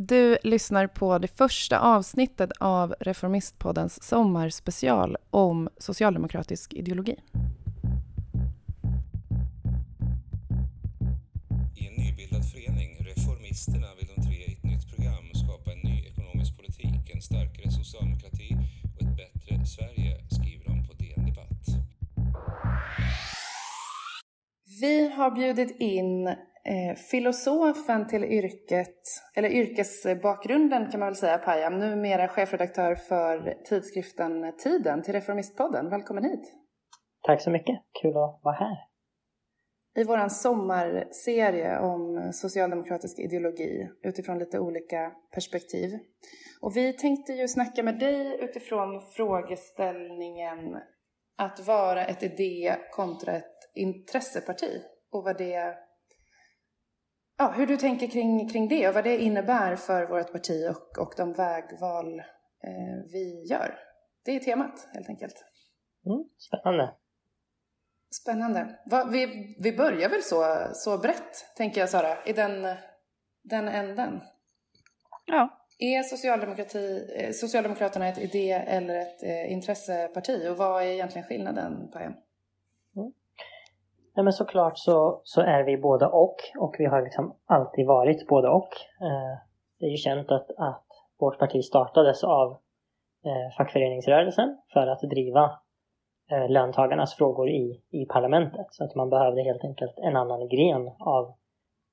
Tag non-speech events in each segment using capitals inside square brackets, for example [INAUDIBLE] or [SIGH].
Du lyssnar på det första avsnittet av Reformistpoddens sommarspecial om socialdemokratisk ideologi. I en nybildad förening, Reformisterna, vill de tre i ett nytt program skapa en ny ekonomisk politik, en starkare socialdemokrati och ett bättre Sverige, skriver de på DN Debatt. Vi har bjudit in filosofen till yrket, eller yrkesbakgrunden kan man väl säga, Payam, numera chefredaktör för tidskriften Tiden till Reformistpodden. Välkommen hit! Tack så mycket, kul att vara här. I vår sommarserie om socialdemokratisk ideologi utifrån lite olika perspektiv. Och vi tänkte ju snacka med dig utifrån frågeställningen att vara ett idé kontra ett intresseparti och vad det ja, hur du tänker kring, kring det och vad det innebär för vårt parti och, och de vägval eh, vi gör. Det är temat helt enkelt. Mm, spännande. Spännande. Va, vi, vi börjar väl så, så brett, tänker jag Sara, i den, den änden. Ja. Är socialdemokrati, eh, Socialdemokraterna ett idé eller ett eh, intresseparti och vad är egentligen skillnaden, Pajem? Ja, men såklart så, så är vi både och och vi har liksom alltid varit både och. Eh, det är ju känt att, att vårt parti startades av eh, fackföreningsrörelsen för att driva eh, löntagarnas frågor i, i parlamentet. Så att man behövde helt enkelt en annan gren av,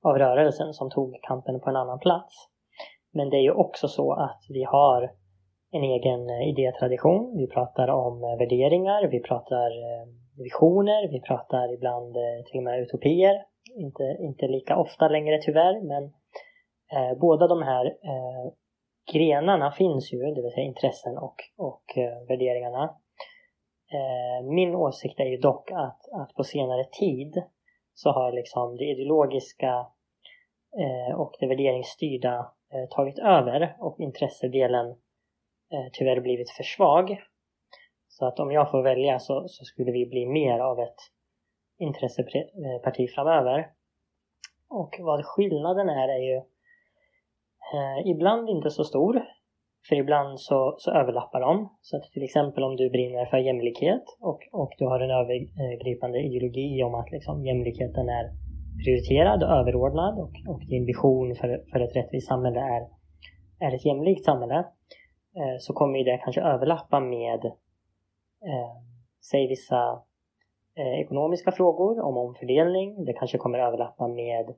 av rörelsen som tog kampen på en annan plats. Men det är ju också så att vi har en egen eh, idétradition. Vi pratar om eh, värderingar, vi pratar eh, visioner, vi pratar ibland eh, till och med utopier. Inte, inte lika ofta längre tyvärr, men eh, båda de här eh, grenarna finns ju, det vill säga intressen och, och eh, värderingarna. Eh, min åsikt är ju dock att, att på senare tid så har liksom det ideologiska eh, och det värderingsstyrda eh, tagit över och intressedelen eh, tyvärr blivit för svag. Så att om jag får välja så, så skulle vi bli mer av ett intresseparti framöver. Och vad skillnaden är är ju eh, ibland inte så stor. För ibland så, så överlappar de. Så att till exempel om du brinner för jämlikhet och, och du har en övergripande ideologi om att liksom jämlikheten är prioriterad och överordnad och, och din vision för, för ett rättvist samhälle är, är ett jämlikt samhälle eh, så kommer ju det kanske överlappa med eh, säg vissa eh, ekonomiska frågor om omfördelning. Det kanske kommer överlappa med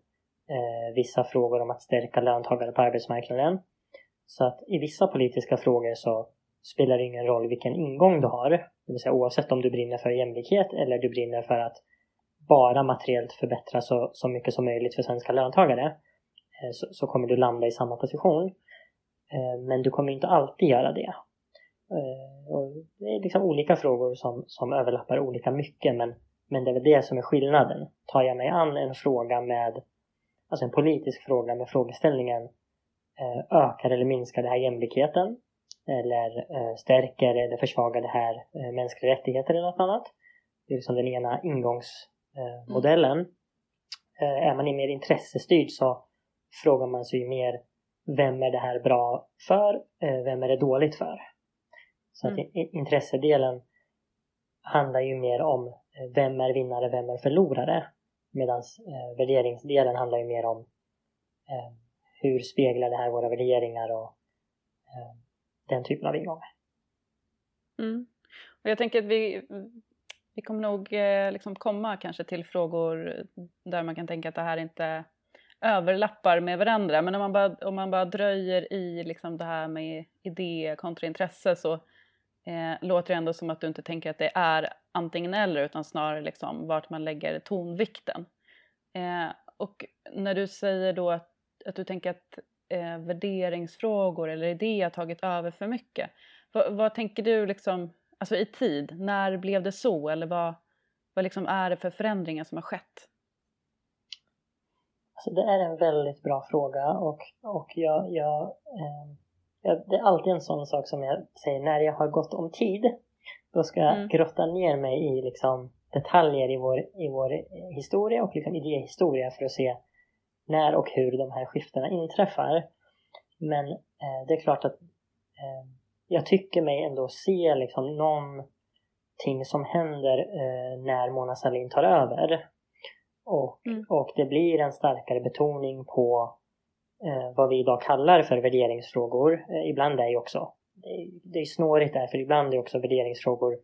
eh, vissa frågor om att stärka löntagare på arbetsmarknaden. Så att i vissa politiska frågor så spelar det ingen roll vilken ingång du har. Det vill säga oavsett om du brinner för jämlikhet eller du brinner för att bara materiellt förbättra så, så mycket som möjligt för svenska löntagare eh, så, så, kommer du landa i samma position. Eh, men du kommer inte alltid göra det. Eh, är liksom olika frågor som, som överlappar olika mycket men, men det är väl det som är skillnaden. Tar jag mig an en fråga med, alltså en politisk fråga med frågeställningen eh, ökar eller minskar det här jämlikheten? Eller eh, stärker eller försvagar det här mänskliga rättigheter eller något annat? Det är liksom den ena ingångsmodellen. Mm. Är man mer intressestyrd så frågar man sig mer vem är det här bra för? Vem är det dåligt för? Så mm. att intressedelen handlar ju mer om eh, vem är vinnare, vem är förlorare. Medan eh, värderingsdelen handlar ju mer om eh, hur speglar det här våra värderingar och eh, den typen av ingångar. Mm. Och jag tänker att vi, vi kommer nog eh, liksom komma kanske till frågor där man kan tänka att det här inte överlappar med varandra. Men om man bara, om man bara dröjer i liksom det här med idé kontra intresse så eh, låter det ändå som att du inte tänker att det är antingen eller utan snarare liksom vart man lägger tonvikten. Eh, och när du säger då att, att du tänker att eh, värderingsfrågor eller idéer har tagit över för mycket. vad, vad tänker du liksom, alltså i tid, när blev det så eller vad, vad liksom är det för förändringar som har skett? Alltså det är en väldigt bra fråga och, och jag, jag eh det är alltid en sån sak som jag säger, när jag har gått om tid, då ska jag mm. grotta ner mig i liksom detaljer i vår, i vår historia och liksom idéhistoria för att se när och hur de här skiftena inträffar. Men eh, det är klart att eh, jag tycker mig ändå se liksom någonting som händer eh, när Mona Sahlin tar över. Och, mm. och det blir en starkare betoning på vad vi idag kallar för värderingsfrågor. Eh, ibland är ju också, det är, det är snårigt där för ibland är också värderingsfrågor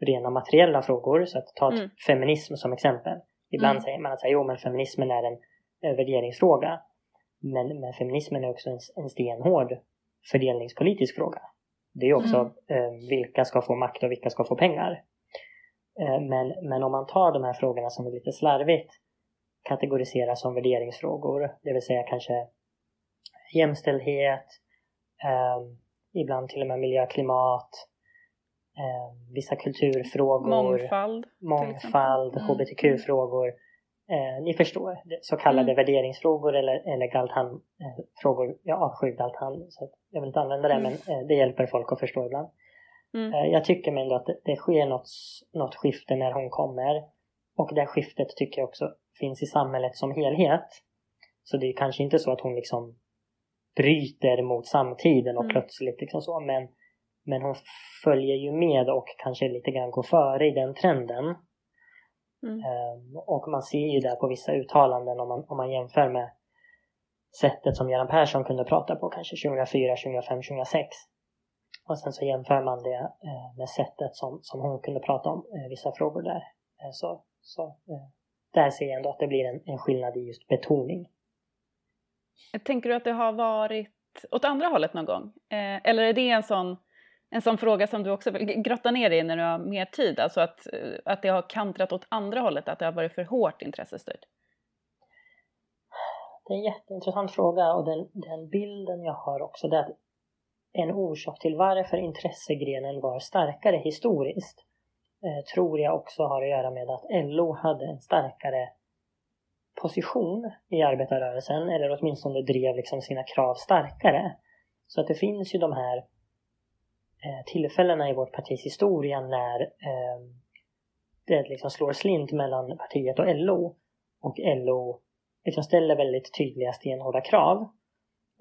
rena materiella frågor. Så att ta mm. feminism som exempel. Ibland mm. säger man att jo, men feminismen är en, en värderingsfråga. Men, men feminismen är också en, en stenhård fördelningspolitisk fråga. Det är också mm. eh, vilka ska få makt och vilka ska få pengar. Eh, men, men om man tar de här frågorna som är lite slarvigt kategoriseras som värderingsfrågor, det vill säga kanske jämställdhet, eh, ibland till och med miljö, klimat, eh, vissa kulturfrågor, mångfald, mångfald mm. hbtq-frågor. Eh, ni förstår, så kallade mm. värderingsfrågor eller, eller Galtan-frågor. Eh, jag avskyr Galtan så jag vill inte använda det mm. men eh, det hjälper folk att förstå ibland. Mm. Eh, jag tycker ändå att det, det sker något, något skifte när hon kommer. Och det skiftet tycker jag också finns i samhället som helhet. Så det är kanske inte så att hon liksom bryter mot samtiden och mm. plötsligt liksom så men, men hon följer ju med och kanske lite grann går före i den trenden. Mm. Um, och man ser ju det på vissa uttalanden om man, om man jämför med sättet som Göran Persson kunde prata på kanske 2004, 2005, 2006. Och sen så jämför man det eh, med sättet som, som hon kunde prata om eh, vissa frågor där. Eh, så så eh, där ser jag ändå att det blir en, en skillnad i just betoning. Tänker du att det har varit åt andra hållet någon gång? Eh, eller är det en sån, en sån fråga som du också vill grotta ner i när du har mer tid? Alltså att, eh, att det har kantrat åt andra hållet, att det har varit för hårt intressestyrt? Det är en jätteintressant fråga och den, den bilden jag har också det är att en orsak till varför intressegrenen var starkare historiskt eh, tror jag också har att göra med att LO hade en starkare position i arbetarrörelsen eller åtminstone drev liksom sina krav starkare. Så att det finns ju de här eh, tillfällena i vårt partis historia när eh, det liksom slår slint mellan partiet och LO och LO liksom ställer väldigt tydliga stenhårda krav.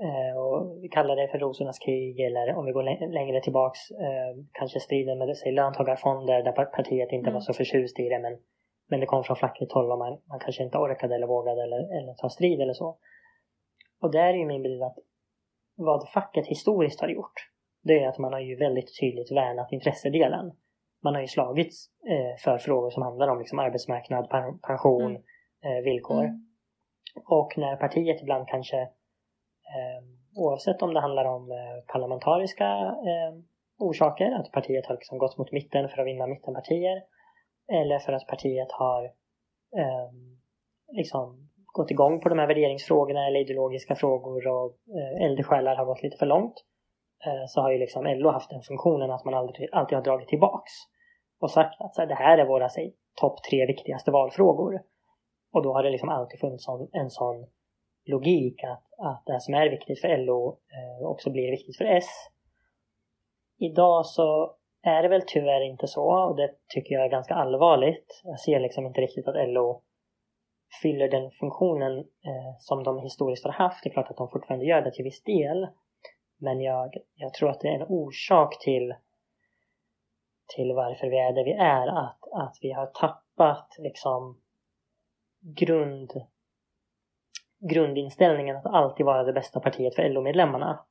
Eh, och vi kallar det för rosornas krig eller om vi går längre tillbaks eh, kanske striden med säg, löntagarfonder där partiet inte mm. var så förtjust i det men, men det kom från fackligt håll och man, man kanske inte orkade eller vågade eller, eller ta strid eller så. Och där är ju min bild att vad facket historiskt har gjort det är att man har ju väldigt tydligt värnat intressedelen. Man har ju slagits eh, för frågor som handlar om liksom arbetsmarknad, pension, mm. eh, villkor. Mm. Och när partiet ibland kanske, eh, oavsett om det handlar om eh, parlamentariska eh, orsaker, att partiet har liksom gått mot mitten för att vinna mittenpartier, eller för att partiet har eh, liksom gått igång på de här värderingsfrågorna eller ideologiska frågor och eh, eldsjälar har gått lite för långt eh, så har ju liksom LO haft den funktionen att man aldrig, alltid har dragit tillbaks och sagt att så här, det här är våra topp tre viktigaste valfrågor. Och då har det liksom alltid funnits en, en sån logik att, att det som är viktigt för LO eh, också blir viktigt för S. Idag så är det väl tyvärr inte så och det tycker jag är ganska allvarligt. Jag ser liksom inte riktigt att LO fyller den funktionen eh, som de historiskt har haft. Det är klart att de fortfarande gör det till viss del. Men jag, jag tror att det är en orsak till, till varför vi är där vi är. Att, att vi har tappat liksom grund, grundinställningen att alltid vara det bästa partiet för LO-medlemmarna.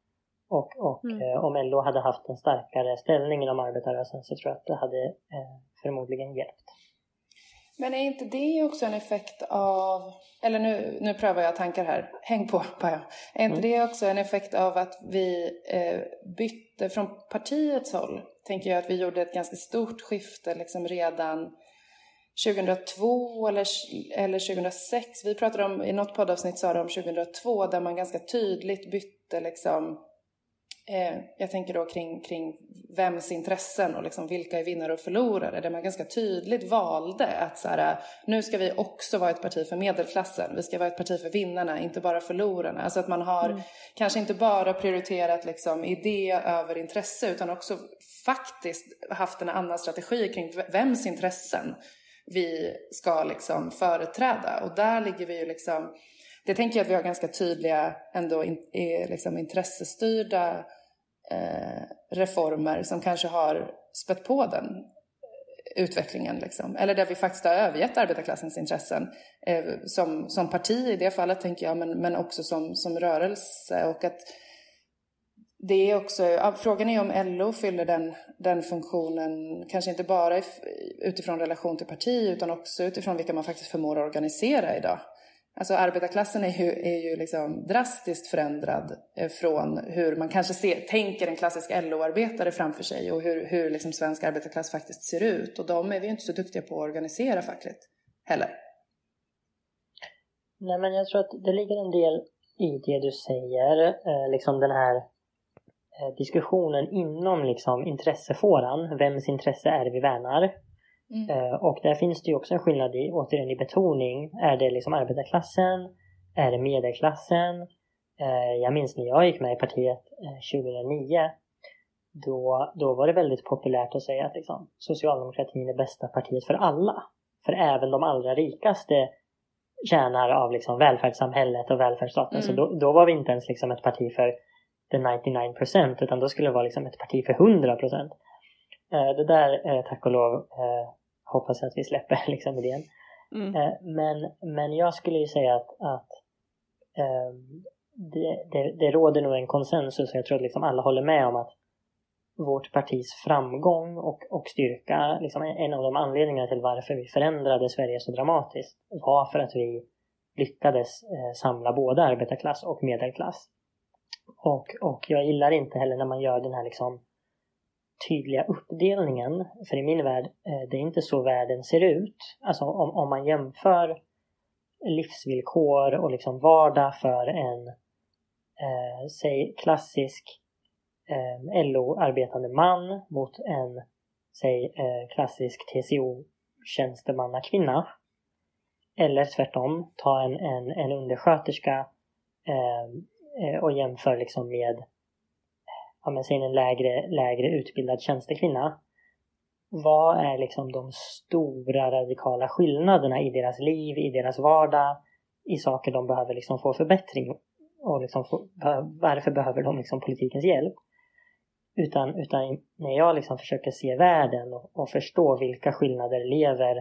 Och, och mm. eh, om LO hade haft en starkare ställning inom arbetarrörelsen så tror jag att det hade eh, förmodligen hjälpt. Men är inte det också en effekt av, eller nu, nu prövar jag tankar här, häng på bara. Är inte mm. det också en effekt av att vi eh, bytte från partiets håll? Tänker jag att vi gjorde ett ganska stort skifte liksom redan 2002 eller, eller 2006. Vi pratade om, i något poddavsnitt sa de om 2002 där man ganska tydligt bytte liksom eh, jag tänker då kring, kring vems intressen och liksom vilka är vinnare och förlorare. Där man ganska tydligt valde att så här, nu ska vi också vara ett parti för medelklassen. Vi ska vara ett parti för vinnarna, inte bara förlorarna. Alltså att man har mm. kanske inte bara prioriterat liksom idé över intresse utan också faktiskt haft en annan strategi kring vems intressen vi ska liksom företräda. Och där ligger vi ju liksom det tänker jag att vi har ganska tydliga ändå in, liksom intressestyrda eh, reformer som kanske har spött på den utvecklingen. Liksom. Eller där vi faktiskt har övergett arbetarklassens intressen. Eh, som, som parti i det fallet tänker jag, men, men också som, som rörelse. Och att det är också, frågan är om LO fyller den, den funktionen, kanske inte bara utifrån relation till parti utan också utifrån vilka man faktiskt förmår organisera idag. Alltså arbetarklassen är ju, är ju liksom drastiskt förändrad eh, från hur man kanske ser, tänker en klassisk LO-arbetare framför sig och hur, hur liksom svensk arbetarklass faktiskt ser ut. Och de är vi ju inte så duktiga på att organisera fackligt heller. Nej men jag tror att det ligger en del i det du säger, eh, liksom den här eh, diskussionen inom liksom intressefåran. Vems intresse är det vi värnar? Mm. Eh, och där finns det ju också en skillnad i, återigen i betoning. Är det liksom arbetarklassen? Är det medelklassen? Eh, jag minns när jag gick med i partiet 2009. Eh, då, då var det väldigt populärt att säga att liksom, socialdemokratin är bästa partiet för alla. För även de allra rikaste tjänar av liksom välfärdssamhället och välfärdsstaten. Mm. Så då, då var vi inte ens liksom ett parti för the 99% utan då skulle det vara liksom ett parti för 100%. Det där, tack och lov, hoppas jag att vi släpper [LAUGHS] liksom idén. Mm. Eh, men, men jag skulle ju säga att, att um, det, det, det, råder nog en konsensus, jag tror att liksom alla håller med om att vårt partis framgång och, och styrka, liksom en av de anledningarna till varför vi förändrade Sverige så dramatiskt var för att vi lyckades eh, samla både arbetarklass och medelklass. Och, och jag gillar inte heller när man gör den här liksom tydliga uppdelningen. För i min värld, eh, det är inte så världen ser ut. Alltså om, om man jämför livsvillkor och liksom vardag för en, eh, säg klassisk eh, LO-arbetande man mot en, säg eh, klassisk TCO-tjänstemannakvinna. Eller tvärtom, ta en, en, en undersköterska eh, eh och jämför liksom med ja, men säg en lägre, lägre utbildad tjänstekvinna. Vad är liksom de stora radikala skillnaderna i deras liv, i deras vardag, i saker de behöver liksom få förbättring och liksom få, varför behöver de liksom politikens hjälp? Utan, utan när jag liksom försöker se världen och, och förstå vilka skillnader lever,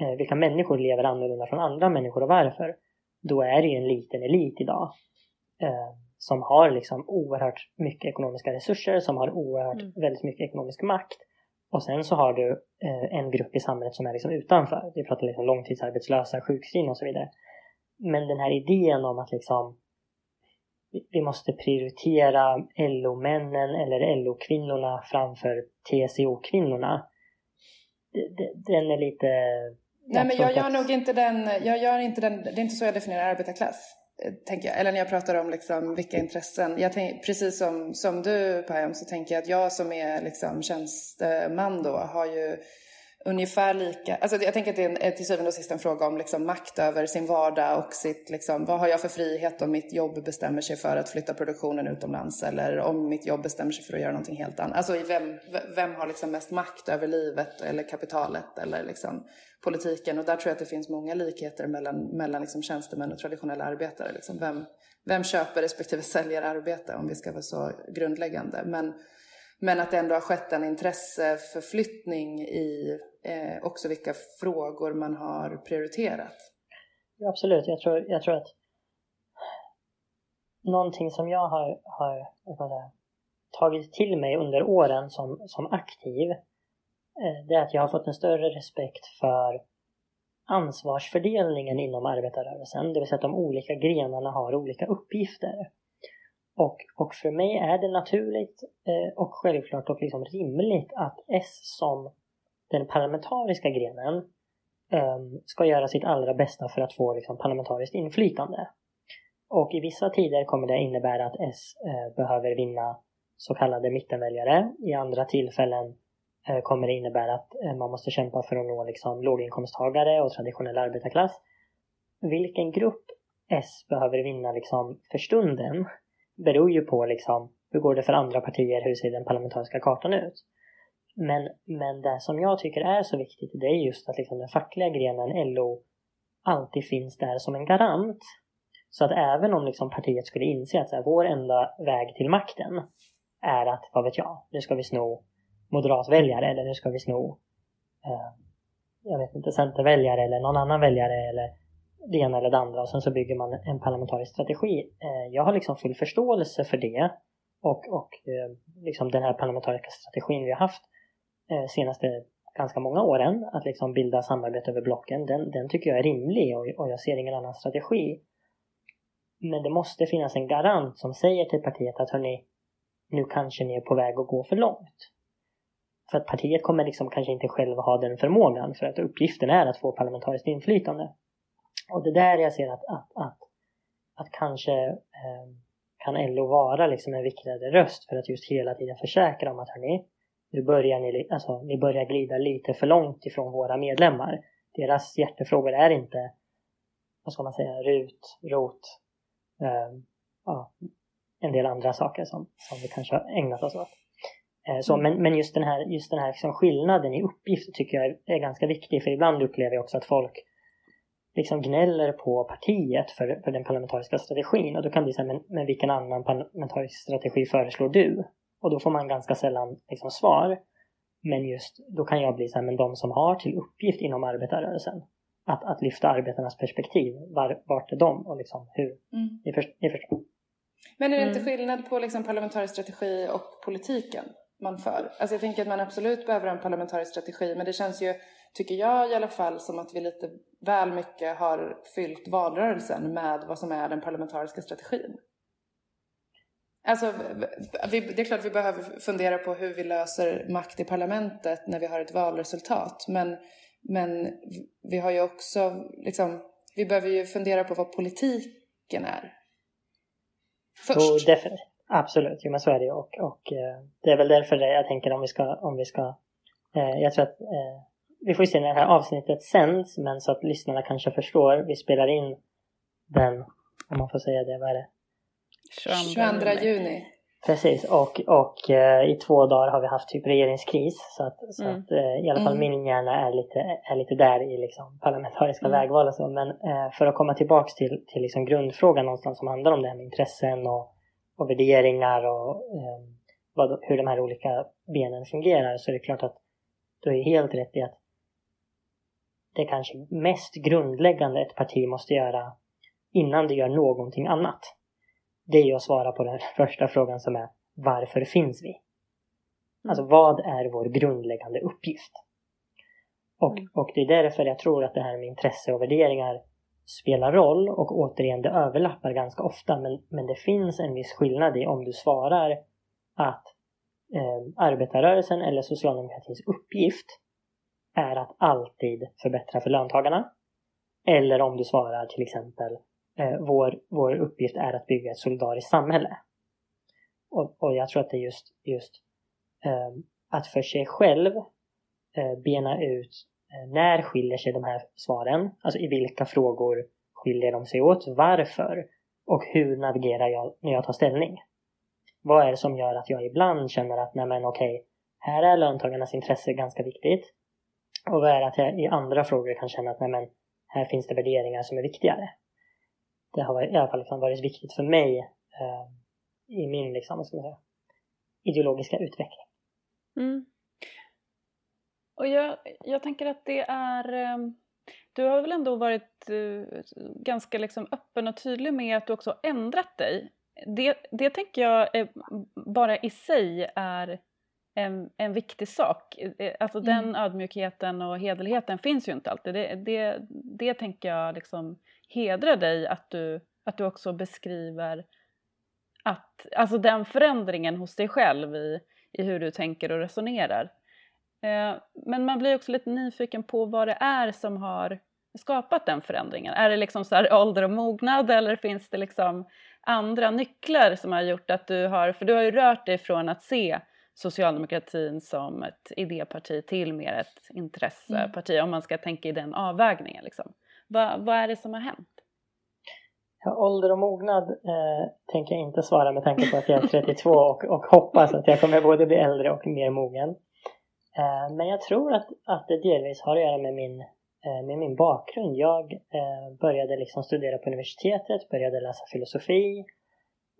eh, vilka människor lever annorlunda från andra människor och varför, då är det ju en liten elit idag. Eh, som har liksom oerhört mycket ekonomiska resurser, som har oerhört mm. väldigt mycket ekonomisk makt. Och sen så har du eh, en grupp i samhället som är liksom utanför. Vi pratar liksom långtidsarbetslösa, sjukskrivna och så vidare. Men den här idén om att liksom vi måste prioritera LO-männen eller LO-kvinnorna framför TCO-kvinnorna. Den är lite... Nej men jag gör nog inte den, jag gör inte den, det är inte så jag definierar arbetarklass Eh, tänker jag. Eller när jag pratar om liksom vilka intressen. Jag tänk, precis som, som du Payam så tänker jag att jag som är liksom tjänsteman då har ju ungefär lika, alltså jag tänker att det är eh, till syvende och sist en fråga om liksom makt över sin vardag och sitt, liksom, vad har jag för frihet om mitt jobb bestämmer sig för att flytta produktionen utomlands eller om mitt jobb bestämmer sig för att göra någonting helt annat. Alltså vem, vem har liksom mest makt över livet eller kapitalet eller liksom politiken och där tror jag att det finns många likheter mellan, mellan liksom tjänstemän och traditionella arbetare. Liksom vem, vem köper respektive [LAUGHS] säljer arbete om vi ska vara så grundläggande. Men, men att det ändå har skett en intresseförflyttning i eh, också vilka frågor man har prioriterat. Ja, absolut, jag tror, jag tror att någonting som jag har, har jag säga, tagit till mig under åren som, som aktiv Eh, det är att jag har fått en större respekt för ansvarsfördelningen inom arbetarrörelsen. Det vill säga att de olika grenarna har olika uppgifter. Och, och för mig är det naturligt eh, och självklart och liksom rimligt att S som den parlamentariska grenen ehm, ska göra sitt allra bästa för att få liksom, parlamentariskt inflytande. Och i vissa tider kommer det innebära att S eh, behöver vinna så kallade mittenväljare. I andra tillfällen Eh, kommer det innebära att eh, man måste kämpa för att nå liksom låginkomsttagare och traditionell arbetarklass. Vilken grupp S behöver vinna liksom för stunden beror ju på liksom hur går det för andra partier, hur ser den parlamentariska kartan ut? Men, men det som jag tycker är så viktigt det är just att liksom den fackliga grenen LO alltid finns där som en garant. Så att även om liksom partiet skulle inse att så här, vår enda väg till makten är att, vad vet jag, nu ska vi sno moderatväljare eller nu ska vi sno eh, jag vet inte, centerväljare eller någon annan väljare eller det ena eller det andra och sen så bygger man en parlamentarisk strategi. Eh, jag har liksom full förståelse för det och, och eh, liksom den här parlamentariska strategin vi har haft Eh, senaste ganska många åren att liksom bilda samarbete över blocken, den, den tycker jag är rimlig och, och jag ser ingen annan strategi. Men det måste finnas en garant som säger till partiet att hörni, nu kanske ni är på väg att gå för långt. För att partiet kommer liksom kanske inte själv ha den förmågan för att uppgiften är att få parlamentariskt inflytande. Och det där jag ser att, att, att, att kanske eh, kan LO vara liksom en viktigare röst för att just hela tiden försäkra om att hörni, nu börjar ni, alltså, ni börjar glida lite för långt ifrån våra medlemmar. Deras hjärtefrågor är inte, vad ska man säga, RUT, ROT, eh, ja, en del andra saker som, som vi kanske har ägnat oss åt. Eh, så, men, men just den här, just den här liksom skillnaden i uppgift tycker jag är, är ganska viktig för ibland upplever jag också att folk liksom gnäller på partiet för, för den parlamentariska strategin och då kan det bli så här, men, men vilken annan parlamentarisk strategi föreslår du? Och då får man ganska sällan liksom svar. Men just då kan jag bli så här, men de som har till uppgift inom arbetarrörelsen att, att lyfta arbetarnas perspektiv, var, vart är de och liksom hur? Mm. Ni, förstår, ni förstår. Men är det inte mm. skillnad på liksom parlamentarisk strategi och politiken man för? Alltså jag tänker att man absolut behöver en parlamentarisk strategi men det känns ju tycker jag i alla fall, som att vi lite väl mycket har fyllt valrörelsen med vad som är den parlamentariska strategin. Alltså, vi, det är klart vi behöver fundera på hur vi löser makt i parlamentet när vi har ett valresultat. Men, men vi har ju också, liksom, vi behöver ju fundera på vad politiken är. Först. Oh, absolut, jo, men så är det ju. Och, och eh, det är väl därför jag tänker om vi ska, om vi ska eh, jag tror att eh, vi får ju se när det här avsnittet sänds, men så att lyssnarna kanske förstår. Vi spelar in den, om man får säga det, vad är det? 22 juni. Precis, och, och uh, i två dagar har vi haft typ regeringskris. Så att, så mm. att uh, i alla fall mm. min hjärna är lite, är lite där i liksom parlamentariska mm. vägval och så. Men uh, för att komma tillbaks till, till liksom grundfrågan någonstans som handlar om det här med intressen och, och värderingar och vad, hur de här olika benen fungerar så är det klart att du är helt rätt i att det kanske mest grundläggande ett parti måste göra innan det gör någonting annat. Det är ju att svara på den [LAUGHS] första frågan som är varför finns vi? Alltså vad är vår grundläggande uppgift? Och, mm. och det är därför jag tror att det här med intresse och värderingar spelar roll och återigen det överlappar ganska ofta men, men det finns en viss skillnad i om du svarar att eh, arbetarrörelsen eller socialdemokratins uppgift är att alltid förbättra för löntagarna. Eller om du svarar till exempel eh, vår, vår uppgift är att bygga ett solidariskt samhälle. Och, och jag tror att det är just, just eh, att för sig själv eh, bena ut eh, när skiljer sig de här svaren? Alltså i vilka frågor skiljer de sig åt? Varför? Och hur navigerar jag när jag tar ställning? Vad är det som gör att jag ibland känner att nej men okej, här är löntagarnas intresse ganska viktigt. Och vad är det att jag i andra frågor kan känna att nej men, här finns det värderingar som är viktigare. Det har i alla fall liksom varit viktigt för mig eh, i min liksom, ska säga, ideologiska utveckling. Mm. Och jag, jag tänker att det är eh, du har väl ändå varit eh, ganska liksom öppen och tydlig med att du också har ändrat dig. Det, det tänker jag eh, bara i sig är en, en viktig sak. Alltså mm. den ödmjukheten och hederligheten finns ju inte alltid. Det, det, det tänker jag liksom hedrar dig att du, att du också beskriver att, alltså den förändringen hos dig själv i, i hur du tänker och resonerar. Eh, men man blir också lite nyfiken på vad det är som har skapat den förändringen. Är det liksom så här ålder och mognad eller finns det liksom andra nycklar som har gjort att du har, för du har ju rört dig från att se socialdemokratin som ett idéparti till mer ett intresseparti mm. om man ska tänka i den avvägningen. Liksom. Va, vad är det som har hänt? Ja, ålder och mognad eh, tänker jag inte svara med tanke på att jag är 32 [LAUGHS] och, och hoppas att jag kommer både bli äldre och mer mogen. Eh, men jag tror att, att det delvis har att göra med min eh, med min bakgrund. Jag eh, började liksom studera på universitetet, började läsa filosofi.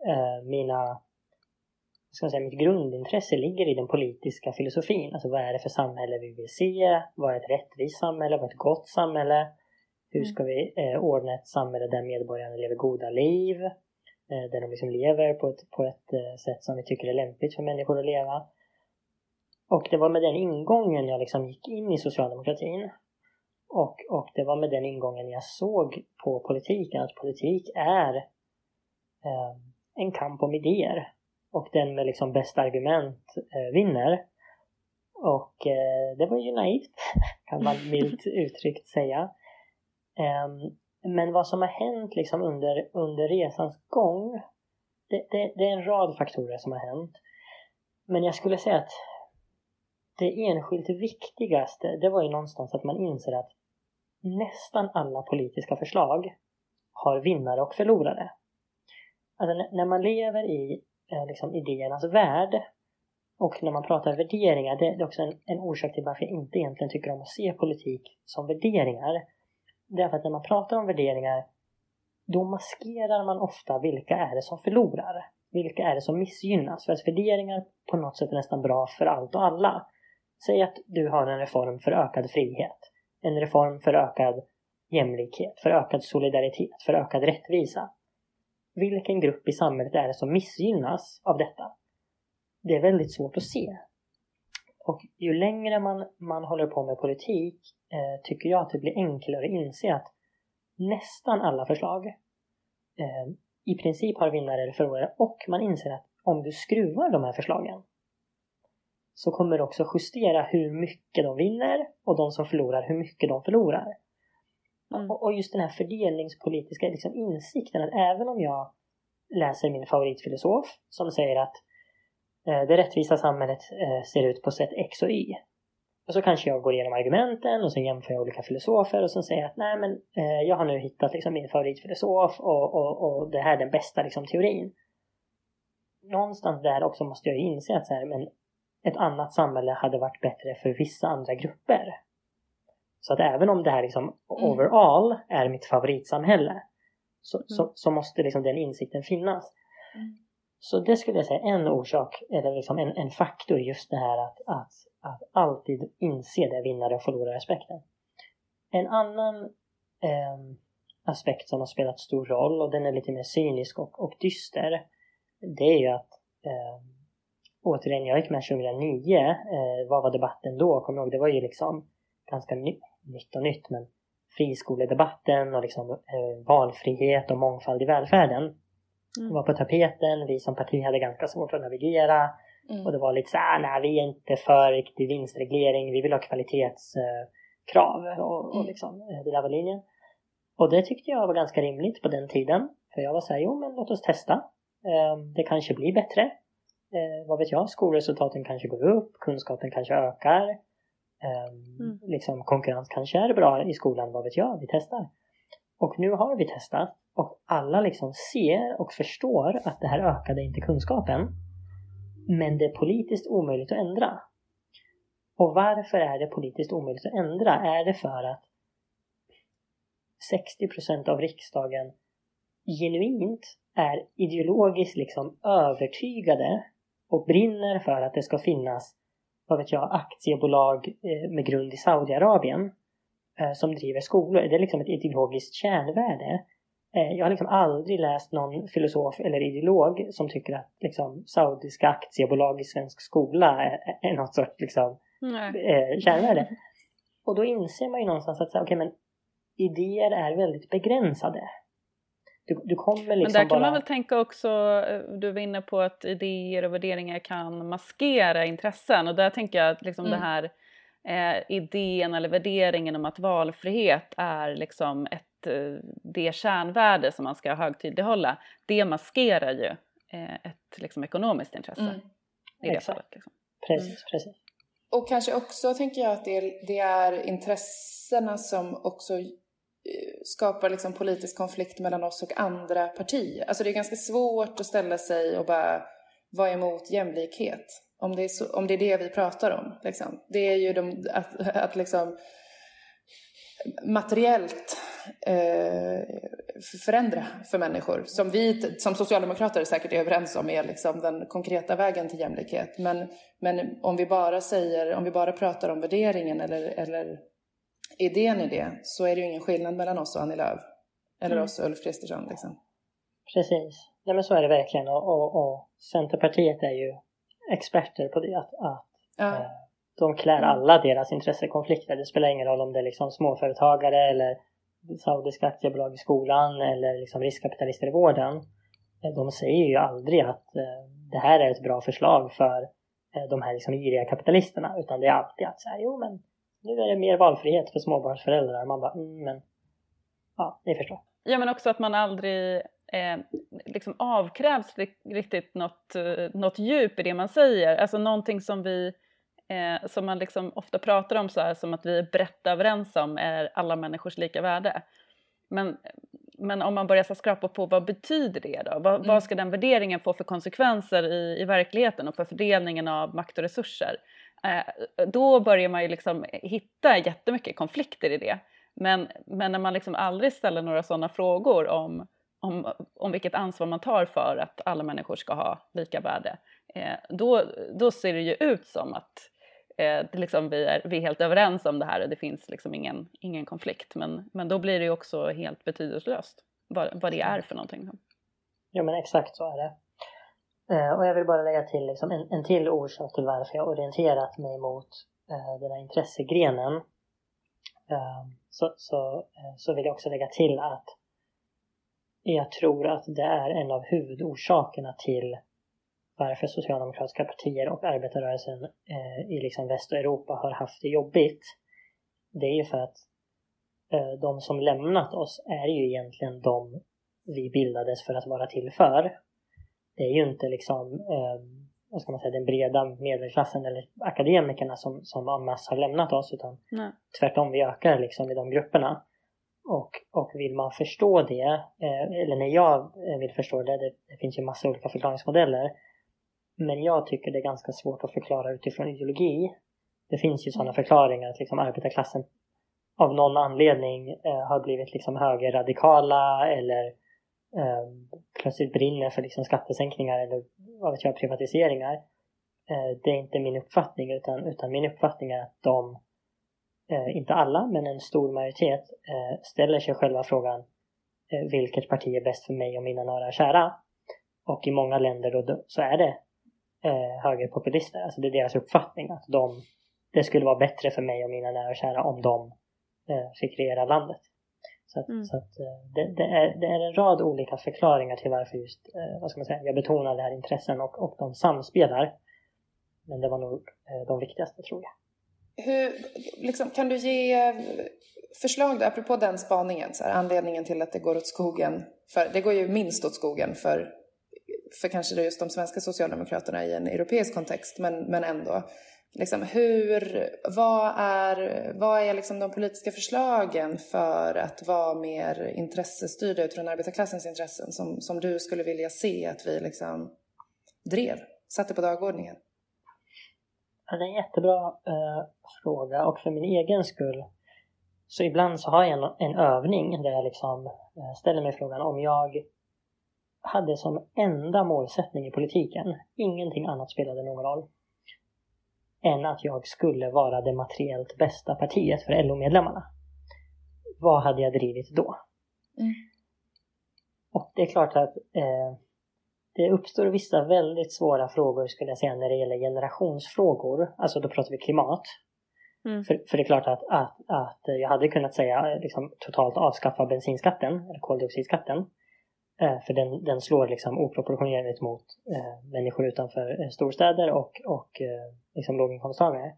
Eh, mina, ska säga, mitt grundintresse ligger i den politiska filosofin. Alltså vad är det för samhälle vi vill se? Vad är ett rättvist samhälle? Vad är ett gott samhälle? Hur mm. ska vi eh, ordna ett samhälle där medborgarna lever goda liv? Eh, där de liksom lever på ett, på ett eh, sätt som vi tycker är lämpligt för människor att leva. Och det var med den ingången jag liksom gick in i socialdemokratin. Och, och det var med den ingången jag såg på politiken att politik är eh, en kamp om idéer. Och den med liksom bästa argument eh, vinner. Och eh, det var ju naivt, [LAUGHS] kan man milt [LAUGHS] uttryckt säga. Um, men vad som har hänt liksom under, under resans gång, det, det, det, är en rad faktorer som har hänt. Men jag skulle säga att det enskilt viktigaste, det var ju någonstans att man inser att nästan alla politiska förslag har vinnare och förlorare. Alltså när man lever i eh, liksom, idéernas värld och när man pratar värderingar, det är också en, en orsak till varför jag inte egentligen tycker om att se politik som värderingar. Därför att när man pratar om värderingar då maskerar man ofta vilka är det som förlorar. Vilka är det som missgynnas? För att värderingar på något sätt är nästan bra för allt och alla. Säg att du har en reform för ökad frihet. En reform för ökad jämlikhet, för ökad solidaritet, för ökad rättvisa. Vilken grupp i samhället är det som missgynnas av detta? Det är väldigt svårt att se. Och ju längre man, man håller på med politik eh, tycker jag att det blir enklare att inse att nästan alla förslag eh, i princip har vinnare eller förlorare och man inser att om du skruvar de här förslagen så kommer du också justera hur mycket de vinner och de som förlorar hur mycket de förlorar. Mm. Och, och, just den här fördelningspolitiska liksom, insikten att även om jag läser min favoritfilosof som säger att eh, det rättvisa samhället eh, ser ut på sätt X och Y och så kanske jag går igenom argumenten och sen jämför jag olika filosofer och sen säger jag att nej men eh, jag har nu hittat liksom min favoritfilosof och, och, och det här är den bästa liksom, teorin. Någonstans där också måste jag inse att så här, men ett annat samhälle hade varit bättre för vissa andra grupper. Så att även om det här liksom mm. overall är mitt favoritsamhälle så, mm. så, så, måste liksom den insikten finnas. Mm. Så det skulle jag säga är en orsak, eller liksom en, en faktor just det här att, att att alltid inse det vinnare och förlorare-aspekten. En annan eh, aspekt som har spelat stor roll och den är lite mer cynisk och, och dyster det är ju att eh, återigen, jag gick med 2009. Eh, vad var debatten då? Kommer ihåg? Det var ju liksom ganska ny, nytt och nytt men friskoledebatten och liksom eh, valfrihet och mångfald i välfärden mm. var på tapeten. Vi som parti hade ganska svårt att navigera. Mm. Och det var lite så här, nej vi är inte för riktig vinstreglering, vi vill ha kvalitetskrav eh, och, och mm. liksom, eh, det där var linjen. Och det tyckte jag var ganska rimligt på den tiden. För jag var så här, jo men låt oss testa. Eh, det kanske blir bättre. Eh, vad vet jag, skolresultaten kanske går upp, kunskapen kanske ökar. Ehm, mm. Liksom konkurrens kanske är bra i skolan, vad vet jag, vi testar. Och nu har vi testat och alla liksom ser och förstår att det här ökade inte kunskapen. Men det är politiskt omöjligt att ändra. Och varför är det politiskt omöjligt att ändra? Är det för att 60% av riksdagen genuint är ideologiskt liksom övertygade och brinner för att det ska finnas, vad vet jag, aktiebolag eh, med grund i Saudiarabien eh, som driver skolor. Det är liksom ett ideologiskt kärnvärde. Eh, jag har liksom aldrig läst någon filosof eller ideolog som tycker att liksom, saudiska aktiebolag i svensk skola är, är något sorts liksom, kärnvärde. [LAUGHS] Och då inser man ju någonstans att okay, men idéer är väldigt begränsade. Du, du kommer liksom Men där kan bara... man väl tänka också, eh, du var inne på att idéer och värderingar kan maskera intressen och där tänker jag att liksom mm. det här eh, idén eller värderingen om att valfrihet är liksom ett Eh, det kärnvärde som man ska högtidlighålla, det maskerar ju eh, ett liksom, ekonomiskt intresse. Mm. I det fallet. Liksom. Precis, mm. precis. Och kanske också tänker jag att det är, det är intressena som också Eh, skapar liksom politisk konflikt mellan oss och andra partier. Alltså det är ganska svårt att ställa sig och bara vara emot jämlikhet. Om det är, så, om det, är det vi pratar om. Liksom. Det är ju de, att, att liksom materiellt eh, förändra för människor. Som vi som socialdemokrater säkert är överens om är liksom den konkreta vägen till jämlikhet. Men, men om vi bara säger, om vi bara pratar om värderingen eller, eller idén i det så är det ju ingen skillnad mellan oss och Annie Lööf. Eller mm. oss och Ulf Kristersson liksom. Precis. Nej men så är det verkligen och, och, och Centerpartiet är ju experter på det. Att, att ja. eh, de klär mm. alla deras intressekonflikter. Det spelar ingen roll om det är liksom småföretagare eller saudiska aktiebolag i skolan eller liksom riskkapitalister i vården. Eh, de säger ju aldrig att eh, det här är ett bra förslag för eh, de här liksom giriga kapitalisterna utan det är alltid att säga jo men nu är det mer valfrihet för småbarnsföräldrar. Man bara mm, men ja, ni förstår. Ja men också att man aldrig eh, liksom avkrävs riktigt något, något djup i det man säger. Alltså någonting som vi eh, som man liksom ofta pratar om så här, som att vi är brett överens om är alla människors lika värde. Men, men om man börjar så skrapa på vad betyder det då? Vad, mm. vad ska den värderingen få för konsekvenser i, i verkligheten och för fördelningen av makt och resurser? Eh, då börjar man ju liksom hitta jättemycket konflikter i det. Men, men när man liksom aldrig ställer några sådana frågor om, om, om vilket ansvar man tar för att alla människor ska ha lika värde, eh, då, då ser det ju ut som att eh, liksom vi, är, vi är helt överens om det här och det finns liksom ingen, ingen konflikt. Men, men då blir det ju också helt betydelselöst vad, vad det är för någonting. Ja men exakt så är det. Eh, och jag vill bara lägga till liksom en, en till orsak till varför jag orienterat mig mot eh, den här intressegrenen. Eh, så, så, eh, så vill jag också lägga till att jag tror att det är en av huvudorsakerna till varför socialdemokratiska partier och arbetarrörelsen eh, i liksom Europa har haft det jobbigt. Det är ju för att eh, de som lämnat oss är ju egentligen de vi bildades för att vara till för. Det är ju inte liksom eh, vad ska man säga, den breda medelklassen eller akademikerna som, som en har lämnat oss utan Nej. tvärtom, vi ökar liksom i de grupperna. Och, och vill man förstå det, eh, eller när jag eh, vill förstå det, det, det finns ju massa olika förklaringsmodeller, men jag tycker det är ganska svårt att förklara utifrån ideologi. Det finns ju sådana förklaringar att liksom arbetarklassen av någon anledning eh, har blivit liksom högerradikala eller eh, plötsligt brinner för liksom skattesänkningar eller vad vet jag, privatiseringar. Eh, det är inte min uppfattning utan, utan min uppfattning är att de, eh, inte alla, men en stor majoritet eh, ställer sig själva frågan eh, vilket parti är bäst för mig och mina nära och kära. Och i många länder då, så är det eh, högerpopulister. Alltså det är deras uppfattning att de, det skulle vara bättre för mig och mina nära och kära om de eh, fick regera landet. Så, att, mm. så att, eh, det, det, är, det är en rad olika förklaringar till varför just, eh, vad ska man säga, jag betonar det här intressen och, och de samspelar. Men det var nog eh, de viktigaste tror jag. Hur, liksom, kan du ge förslag då, apropå den spaningen, så här, anledningen till att det går åt skogen, för det går ju minst åt skogen för för kanske just de svenska socialdemokraterna i en europeisk kontext, men, men ändå. Liksom, hur, vad är, vad är liksom de politiska förslagen för att vara mer intressestyrda utifrån arbetarklassens intressen som, som du skulle vilja se att vi liksom drev, satte på dagordningen? Ja, det är en jättebra eh, fråga och för min egen skull så ibland så har jag en, en övning där jag liksom eh, ställer mig frågan om jag hade som enda målsättning i politiken, ingenting annat spelade någon roll, än att jag skulle vara det materiellt bästa partiet för LO-medlemmarna. Vad hade jag drivit då? Mm. Och det är klart att eh, det uppstår vissa väldigt svåra frågor skulle jag säga när det gäller generationsfrågor. Alltså då pratar vi klimat. Mm. För, för det är klart att, att, att jag hade kunnat säga liksom, totalt avskaffa bensinskatten, eller koldioxidskatten. Eh, för den, den slår liksom oproportionerligt mot eh, människor utanför eh, storstäder och, och eh, liksom låginkomsttagare.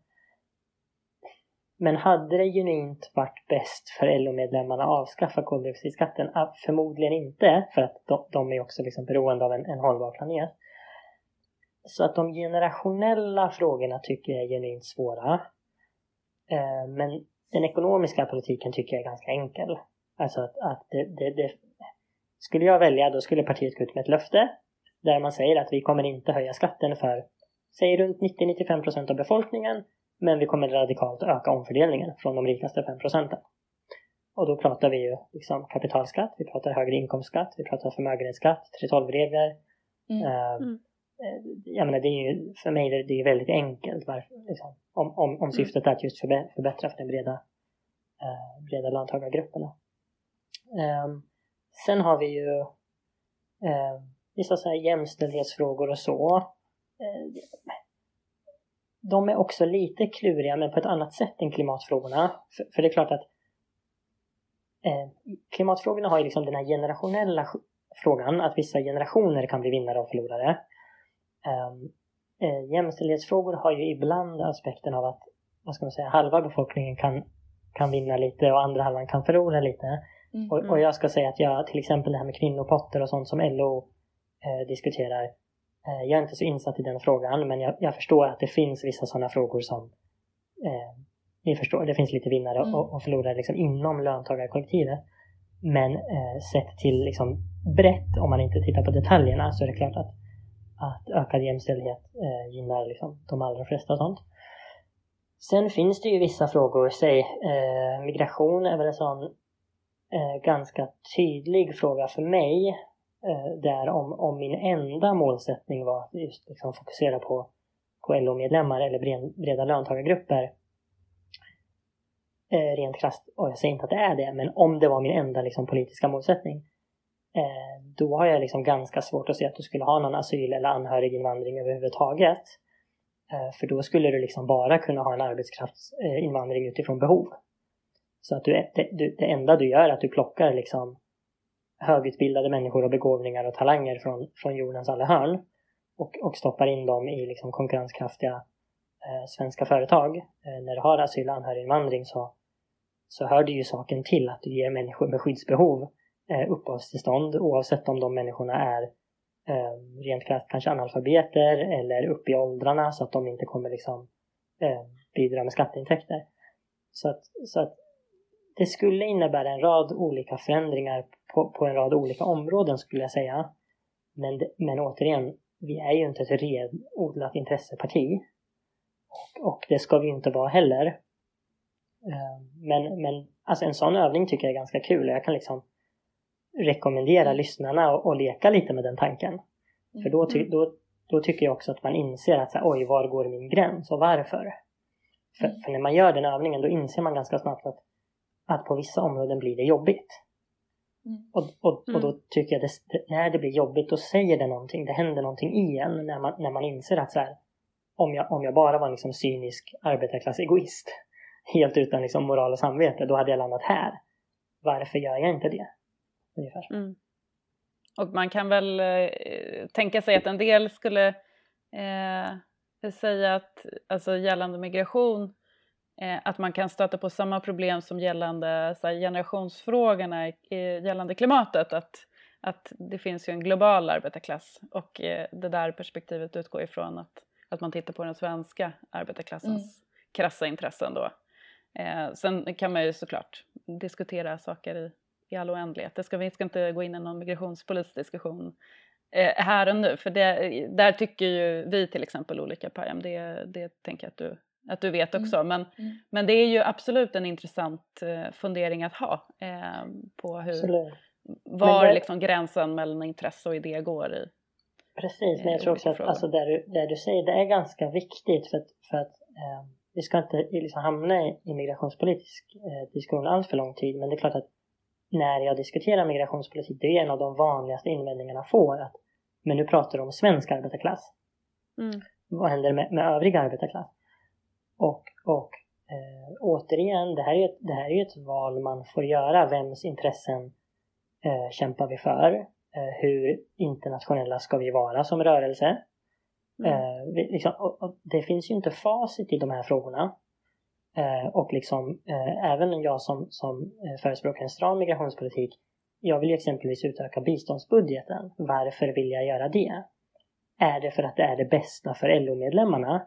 Men hade det genuint varit bäst för LO-medlemmarna att avskaffa koldioxidskatten? Ah, förmodligen inte, för att de, de är också liksom beroende av en, en hållbar planet. Så att de generationella frågorna tycker jag är genuint svåra. Eh, men den ekonomiska politiken tycker jag är ganska enkel. Alltså att, att det, det, det, skulle jag välja då skulle partiet gå ut med ett löfte där man säger att vi kommer inte höja skatten för, säg runt 90-95% av befolkningen men vi kommer radikalt öka omfördelningen från de rikaste 5 procenten. och då pratar vi ju liksom kapitalskatt, vi pratar högre inkomstskatt, vi pratar förmögenhetsskatt, 3.12-regler. Mm. Uh, mm. Jag menar, det är ju, för mig det, det är väldigt enkelt varför, liksom, om, om, om mm. syftet är att just förbättra för den breda, uh, breda löntagargrupperna. Um, sen har vi ju eh, vissa så här jämställdhetsfrågor och så. Eh, de är också lite kluriga men på ett annat sätt än klimatfrågorna. För, för det är klart att eh, klimatfrågorna har ju liksom den här generationella frågan att vissa generationer kan bli vinnare och förlorare. Ehm, eh, jämställdhetsfrågor har ju ibland aspekten av att vad ska man säga, halva befolkningen kan, kan vinna lite och andra halvan kan förlora lite. Mm. Och, och, jag ska säga att jag till exempel det här med kvinnopotter och sånt som LO eh, diskuterar. Eh, jag är inte så insatt i den frågan men jag, jag förstår att det finns vissa sådana frågor som eh, ni förstår, det finns lite vinnare mm. och, och förlorare liksom inom löntagarkollektivet. Men eh, sett till liksom brett, om man inte tittar på detaljerna, så är det klart att, att ökad jämställdhet eh, gynnar liksom de allra flesta och sånt. Sen finns det ju vissa frågor, säg eh, migration är väl en sån eh, ganska tydlig fråga för mig. Eh, där om, om min enda målsättning var att just liksom fokusera på, på LO-medlemmar eller breda löntagargrupper eh, rent krasst, och jag säger inte att det är det, men om det var min enda liksom, politiska målsättning eh, då har jag liksom ganska svårt att se att du skulle ha någon asyl eller anhöriginvandring överhuvudtaget. Eh, för då skulle du liksom bara kunna ha en arbetskraftsinvandring utifrån behov. Så att du, det, det enda du gör är att du plockar liksom högutbildade människor och begåvningar och talanger från, från jordens alla hörn och, och stoppar in dem i liksom konkurrenskraftiga eh, svenska företag. Eh, när du har asyl och anhöriginvandring så, så hör det ju saken till att du ger människor med skyddsbehov eh, uppehållstillstånd oavsett om de människorna är eh, rent krasst kanske analfabeter eller upp i åldrarna så att de inte kommer liksom eh, bidra med skatteintäkter. Så att, så att det skulle innebära en rad olika förändringar på, på en rad olika områden skulle jag säga. Men, men återigen, vi är ju inte ett renodlat intresseparti. Och, och det ska vi inte vara heller. Eh, men, men alltså en sån övning tycker jag är ganska kul. Jag kan liksom rekommendera lyssnarna att leka lite med den tanken. Mm. För då, ty mm. då, då tycker jag också att man inser att så här, oj, var går min gräns och varför? För, mm. för, när man gör den övningen då inser man ganska snabbt att, att på vissa områden blir det jobbigt. Mm. Och, och, och då tycker jag att när det blir jobbigt då säger det någonting, det händer någonting i en när man, när man inser att så här, om, jag, om jag bara var en liksom cynisk arbetarklass-egoist [LAUGHS] helt utan liksom moral och samvete, då hade jag landat här. Varför gör jag inte det? ungefär. Mm. Och man kan väl eh, tänka sig att en del skulle eh, säga att alltså gällande migration att man kan stöta på samma problem som gällande så här, generationsfrågorna gällande klimatet. Att, att det finns ju en global arbetarklass och eh, det där perspektivet utgår ifrån att, att man tittar på den svenska arbetarklassens mm. krassa intressen då. Eh, sen kan man ju såklart diskutera saker i i all oändlighet. Det ska, vi ska inte gå in i någon migrationspolitisk diskussion eh, här och nu, för det, där tycker ju vi till exempel olika Payam, det, det tänker jag att du, att du vet mm. också. Mm. Men, mm. men det är ju absolut en intressant eh, fundering att ha eh, på hur, absolut. var det, liksom gränsen mellan intresse och idé går i. Precis, men jag tror också att alltså, det, du, det du säger det är ganska viktigt för att, för att eh, vi ska inte liksom hamna i migrationspolitisk eh, diskussion allt för lång tid men det är klart att när jag diskuterar migrationspolitik, det är en av de vanligaste invändningarna jag får. Att, men nu pratar du om svensk arbetarklass. Mm. Vad händer med, med övrig arbetarklass? Och, och eh, återigen, det här, är ett, det här är ett val man får göra. Vems intressen eh, kämpar vi för? Eh, hur internationella ska vi vara som rörelse? Mm. Eh, vi, liksom, och, och det finns ju inte facit i de här frågorna. Eh, och liksom eh, även jag som, som förespråkar en stram migrationspolitik jag vill exempelvis utöka biståndsbudgeten. Varför vill jag göra det? Är det för att det är det bästa för LO-medlemmarna?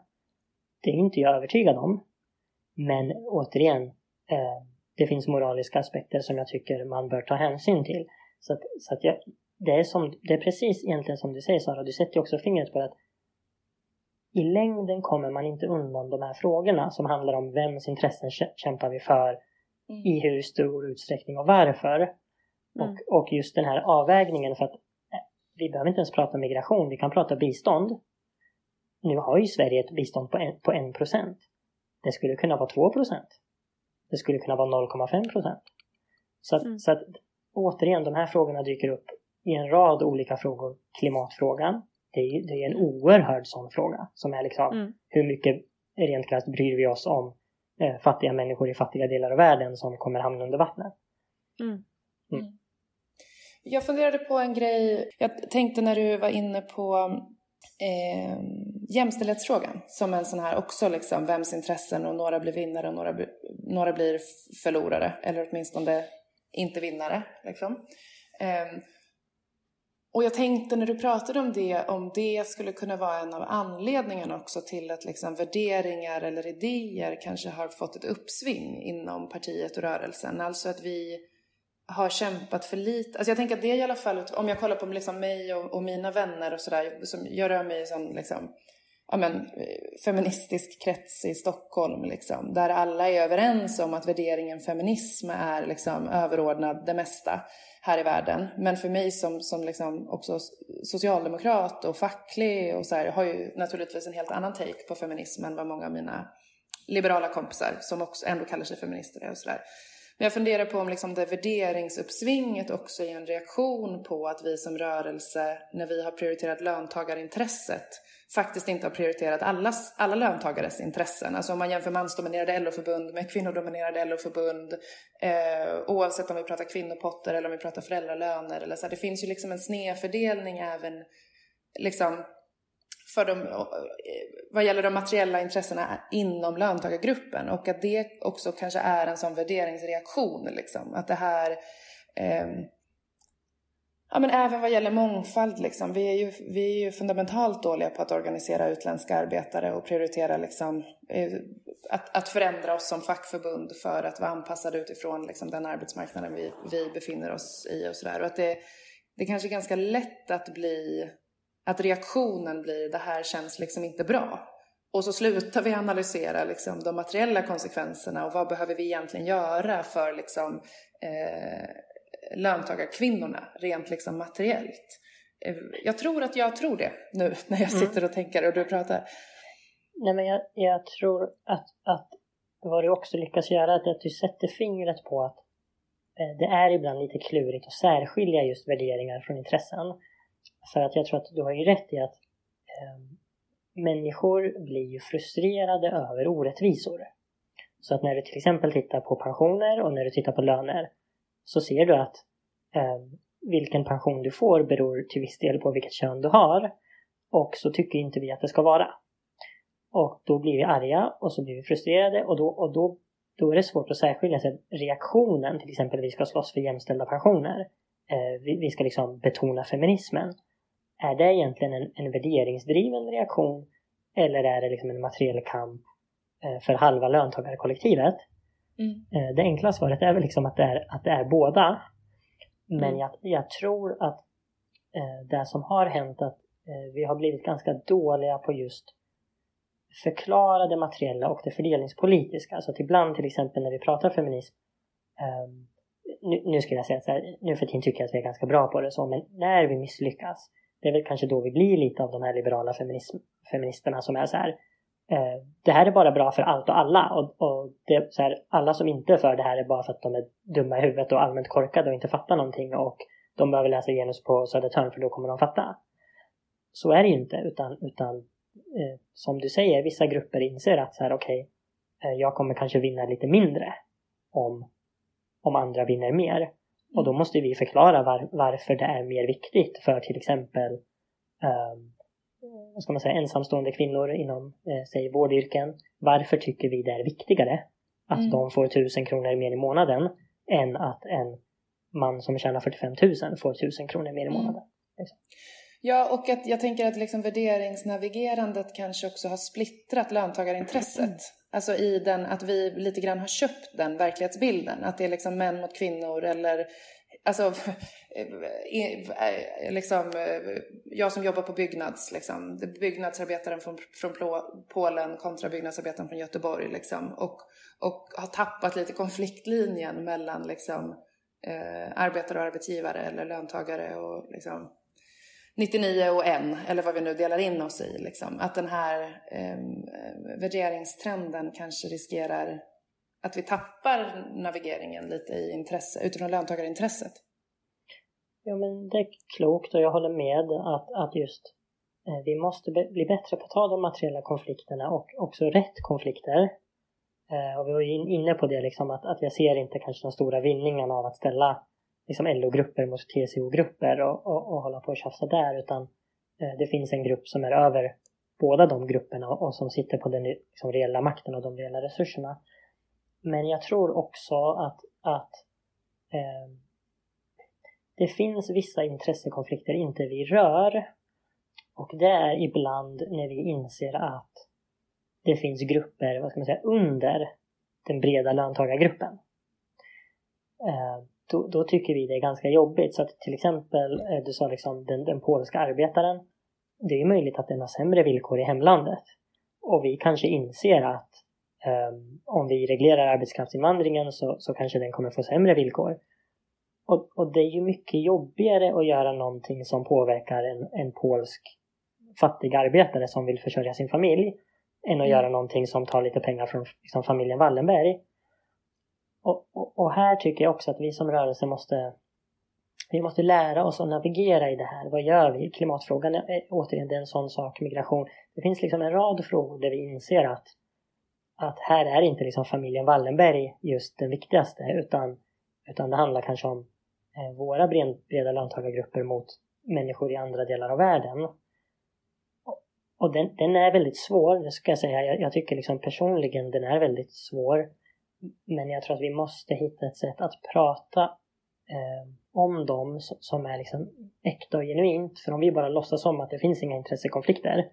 Det är inte jag övertygad om. Men återigen, eh, det finns moraliska aspekter som jag tycker man bör ta hänsyn till. Så att, så att jag, det, är som, det är precis egentligen som du säger Sara, du sätter ju också fingret på att i längden kommer man inte undan de här frågorna som handlar om vems intressen kämpar vi för? mm. i hur stor utsträckning och varför. Mm. Och, och just den här avvägningen för att eh, vi behöver inte ens prata migration, vi kan prata bistånd. Nu har ju Sverige ett bistånd på en, på en procent. Det skulle kunna vara 2 procent. Det skulle kunna vara 0,5 procent. Så, att, mm. så att återigen, de här frågorna dyker upp i en rad olika frågor. Klimatfrågan, det är, det är en oerhörd sån fråga som är liksom mm. hur mycket rent krasst bryr vi oss om eh, fattiga människor i fattiga delar av världen som kommer hamna under vattnet. Mm. mm. Jag funderade på en grej, jag tänkte när du var inne på eh, jämställdhetsfrågan som en sån här också liksom vems intressen och några blir vinnare och några, några blir förlorare eller åtminstone inte vinnare. Liksom. Eh, och jag tänkte när du pratade om det, om det skulle kunna vara en av anledningarna också till att liksom värderingar eller idéer kanske har fått ett uppsving inom partiet och rörelsen. Alltså att vi har kämpat för lite. Alltså jag tänker att det i alla fall, om jag kollar på liksom mig och, och mina vänner och sådär, jag rör mig i sån liksom, ja men, eh, feministisk krets i Stockholm, liksom, där alla är överens om att värderingen feminism är liksom överordnad det mesta här i världen. Men för mig som, som liksom också socialdemokrat och facklig och så här, har ju naturligtvis en helt annan take på feminism än vad många av mina liberala kompisar som också ändå kallar sig feminister är och sådär. Men jag funderar på om liksom det värderingsuppsvinget också är en reaktion på att vi som rörelse, när vi har prioriterat löntagarintresset, faktiskt inte har prioriterat allas, alla löntagares intressen. Alltså om man jämför mansdominerade LO-förbund med kvinnodominerade LO-förbund, eh, oavsett om vi pratar kvinnopotter eller om vi pratar föräldralöner eller så. Det finns ju liksom en snedfördelning även liksom för de, eh, vad gäller de materiella intressena inom löntagargruppen och att det också kanske är en sån värderingsreaktion liksom. Att det här eh, Ja, men även vad gäller mångfald. Liksom. Vi, är ju, vi är ju fundamentalt dåliga på att organisera utländska arbetare och prioritera liksom, eh, att, att förändra oss som fackförbund för att vara anpassade utifrån liksom, den arbetsmarknaden vi, vi befinner oss i och sådär. Och att det, det är kanske är ganska lätt att bli, att reaktionen blir det här känns liksom inte bra. Och så slutar vi analysera liksom, de materiella konsekvenserna och vad behöver vi egentligen göra för liksom, eh, löntagarkvinnorna rent liksom materiellt. Eh, jag tror att jag tror det nu [LAUGHS] när jag mm. sitter och tänker och du pratar. Nej men jag, jag tror att, att vad du också lyckas göra är att du sätter fingret på att eh, det är ibland lite klurigt att särskilja just värderingar från intressen. För att jag tror att du har ju rätt i att eh, människor blir ju frustrerade över orättvisor. Så att när du till exempel tittar på pensioner och när du tittar på löner så ser du att eh, vilken pension du får beror till viss del på vilket kön du har. Och så tycker inte vi att det ska vara. Och då blir vi arga och så blir vi frustrerade och då, och då, då är det svårt att särskilja sig. Reaktionen, till exempel vi ska slåss för jämställda pensioner. Eh, vi, vi, ska liksom betona feminismen. Är det egentligen en, en värderingsdriven reaktion eller är det liksom en materiell kamp eh, för halva löntagarkollektivet? Mm. Eh, det enkla svaret är väl liksom att det är, att det är båda. Men mm. jag, jag, tror att eh, det som har hänt att vi har blivit ganska dåliga på just förklara det materiella och det fördelningspolitiska. Så att ibland till exempel när vi pratar feminism eh, nu, nu skulle jag säga så här, nu för tiden tycker jag att vi är ganska bra på det så, men när vi misslyckas, det är väl kanske då vi blir lite av de här liberala feminism, feministerna som är så här, Eh, det här är bara bra för allt och alla. Och, och det, så här, alla som inte är för det här är bara för att de är dumma i huvudet och allmänt korkade och inte fattar någonting. Och de behöver läsa genus på Södertörn för då kommer de fatta. Så är det ju inte. Utan, utan eh, som du säger, vissa grupper inser att så här, okej, okay, eh, jag kommer kanske vinna lite mindre om, om andra vinner mer. Och då måste vi förklara var, varför det är mer viktigt för till exempel um, vad ska man säga, ensamstående kvinnor inom, eh, säg vårdyrken. Varför tycker vi det är viktigare att mm. de får 1000 kronor mer i månaden än att en man som tjänar 45 000 får 1000 kronor mer i mm. månaden? Mm. Ja, och att jag tänker att liksom värderingsnavigerandet kanske också har splittrat löntagarintresset. Alltså i den, att vi lite grann har köpt den verklighetsbilden. Att det är liksom män mot kvinnor eller alltså, eh, eh, eh, liksom, jag som jobbar på Byggnads, liksom, byggnadsarbetaren från, från Polen kontra byggnadsarbetaren från Göteborg liksom, och, och har tappat lite konfliktlinjen mellan liksom, eh, arbetare och arbetsgivare eller löntagare och liksom, 99 och 1 eller vad vi nu delar in oss i. Liksom. Att den här eh, värderingstrenden kanske riskerar att vi tappar navigeringen lite i intresse, utifrån löntagarintresset. Ja men det är klokt och jag håller med att, att just eh, vi måste be, bli bättre på att ta de materiella konflikterna och också rätt konflikter. Eh, och vi var in, inne på det liksom att, att jag ser inte kanske de stora vinningarna av att ställa liksom LO-grupper mot TCO-grupper och, och, och hålla på och tjafsa där utan eh, det finns en grupp som är över båda de grupperna och, och som sitter på den liksom, reella makten och de reella resurserna. Men jag tror också att, att eh, det finns vissa intressekonflikter inte vi rör. Och det är ibland när vi inser att det finns grupper, vad ska man säga, under den breda löntagargruppen. Eh, då, då, tycker vi det är ganska jobbigt. Så att till exempel, eh, du sa liksom den, den polska arbetaren. Det är möjligt att den har sämre villkor i hemlandet. Och vi kanske inser att um, om vi reglerar arbetskraftsinvandringen så, så kanske den kommer få sämre villkor. Och, och, det är ju mycket jobbigare att göra någonting som påverkar en, en polsk fattig arbetare som vill försörja sin familj än att mm. göra någonting som tar lite pengar från liksom, familjen Wallenberg. Och, och, och, här tycker jag också att vi som rörelse måste vi måste lära oss att navigera i det här. Vad gör vi? Klimatfrågan är återigen det är en sån sak, migration. Det finns liksom en rad frågor där vi inser att, att här är inte liksom familjen Wallenberg just den viktigaste utan, utan det handlar kanske om eh, våra breda löntagargrupper mot människor i andra delar av världen. Och, och den, den, är väldigt svår, det ska jag säga. Jag, jag tycker liksom personligen den är väldigt svår. Men jag tror att vi måste hitta ett sätt att prata eh, om dem som är liksom äkta och genuint. För om vi bara låtsas om att det finns inga intressekonflikter,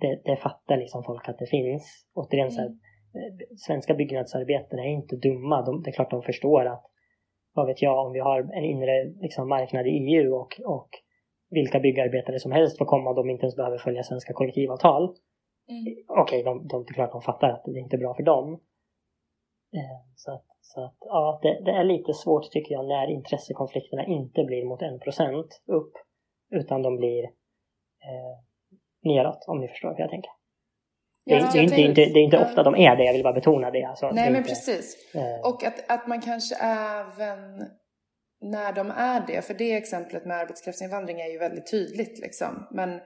det, det fattar liksom folk att det finns. Återigen så här, mm. eh, svenska byggnadsarbetare är inte dumma. De, det är klart de förstår att, vad vet jag, om vi har en inre liksom, marknad i EU och, och vilka byggarbetare som helst får komma och de inte ens behöver följa svenska kollektivavtal. Mm. Okej, okay, de, de, det är klart de fattar att det är inte är bra för dem. Eh, så att, så att ja, det, det, är lite svårt tycker jag när intressekonflikterna inte blir mot en procent upp utan de blir eh, neråt om ni förstår hur jag tänker. Det, ja, det, är inte, inte, det är inte ofta de är det, jag vill bara betona det. Alltså, Nej det men inte, precis. Eh, och att, att man kanske även när de är det, för det exemplet med arbetskraftsinvandring är ju väldigt tydligt liksom. Men,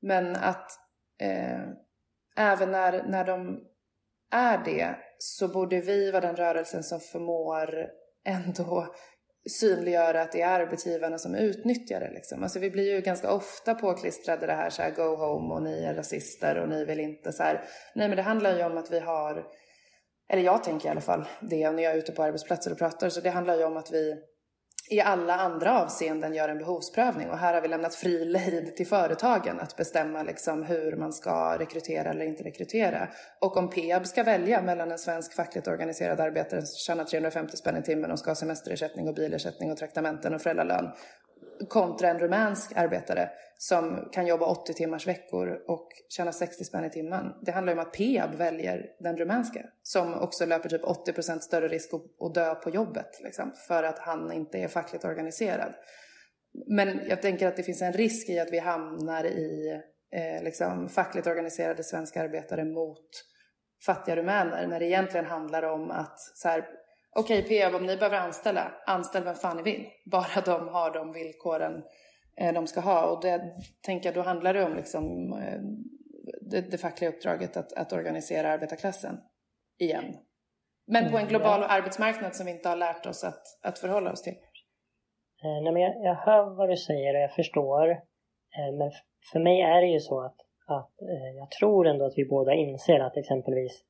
men att eh, även när, när de är det så borde vi vara den rörelsen som förmår ändå synliggöra att det är arbetsgivarna som utnyttjar det. Liksom. Alltså vi blir ju ganska ofta påklistrade det här, så här go home och ni är rasister och ni vill inte så här. Nej men det handlar ju om att vi har, eller jag tänker i alla fall det när jag är ute på arbetsplatser och pratar, så det handlar ju om att vi i alla andra avseenden gör en behovsprövning och här har vi lämnat fri lejd till företagen att bestämma liksom hur man ska rekrytera eller inte rekrytera. Och om Peab ska välja mellan en svensk fackligt organiserad arbetare som tjänar 350 spänn i timmen och ska ha semesterersättning och bilersättning och traktamenten och föräldralön kontra en rumänsk arbetare som kan jobba 80 timmars veckor och tjäna 60 spänn i timmen. Det handlar ju om att Peab väljer den rumänska som också löper typ 80% större risk att, dö på jobbet liksom, för att han inte är fackligt organiserad. Men jag tänker att det finns en risk i att vi hamnar i eh, liksom, fackligt organiserade svenska arbetare mot fattiga rumäner när det egentligen handlar om att så här, okej okay, Peab, om ni behöver anställa, anställ vem fan ni vill. Bara de har de villkoren eh, de ska ha. Och det tänker jag, då handlar det om liksom, eh, det, det fackliga uppdraget att, att organisera arbetarklassen igen. Men på en mm, global arbetsmarknad som vi inte har lärt oss att, att förhålla oss till. Eh, nej, men jag, jag hör vad du säger och jag förstår. Men för mig är det ju så att, att jag tror ändå att vi båda inser att exempelvis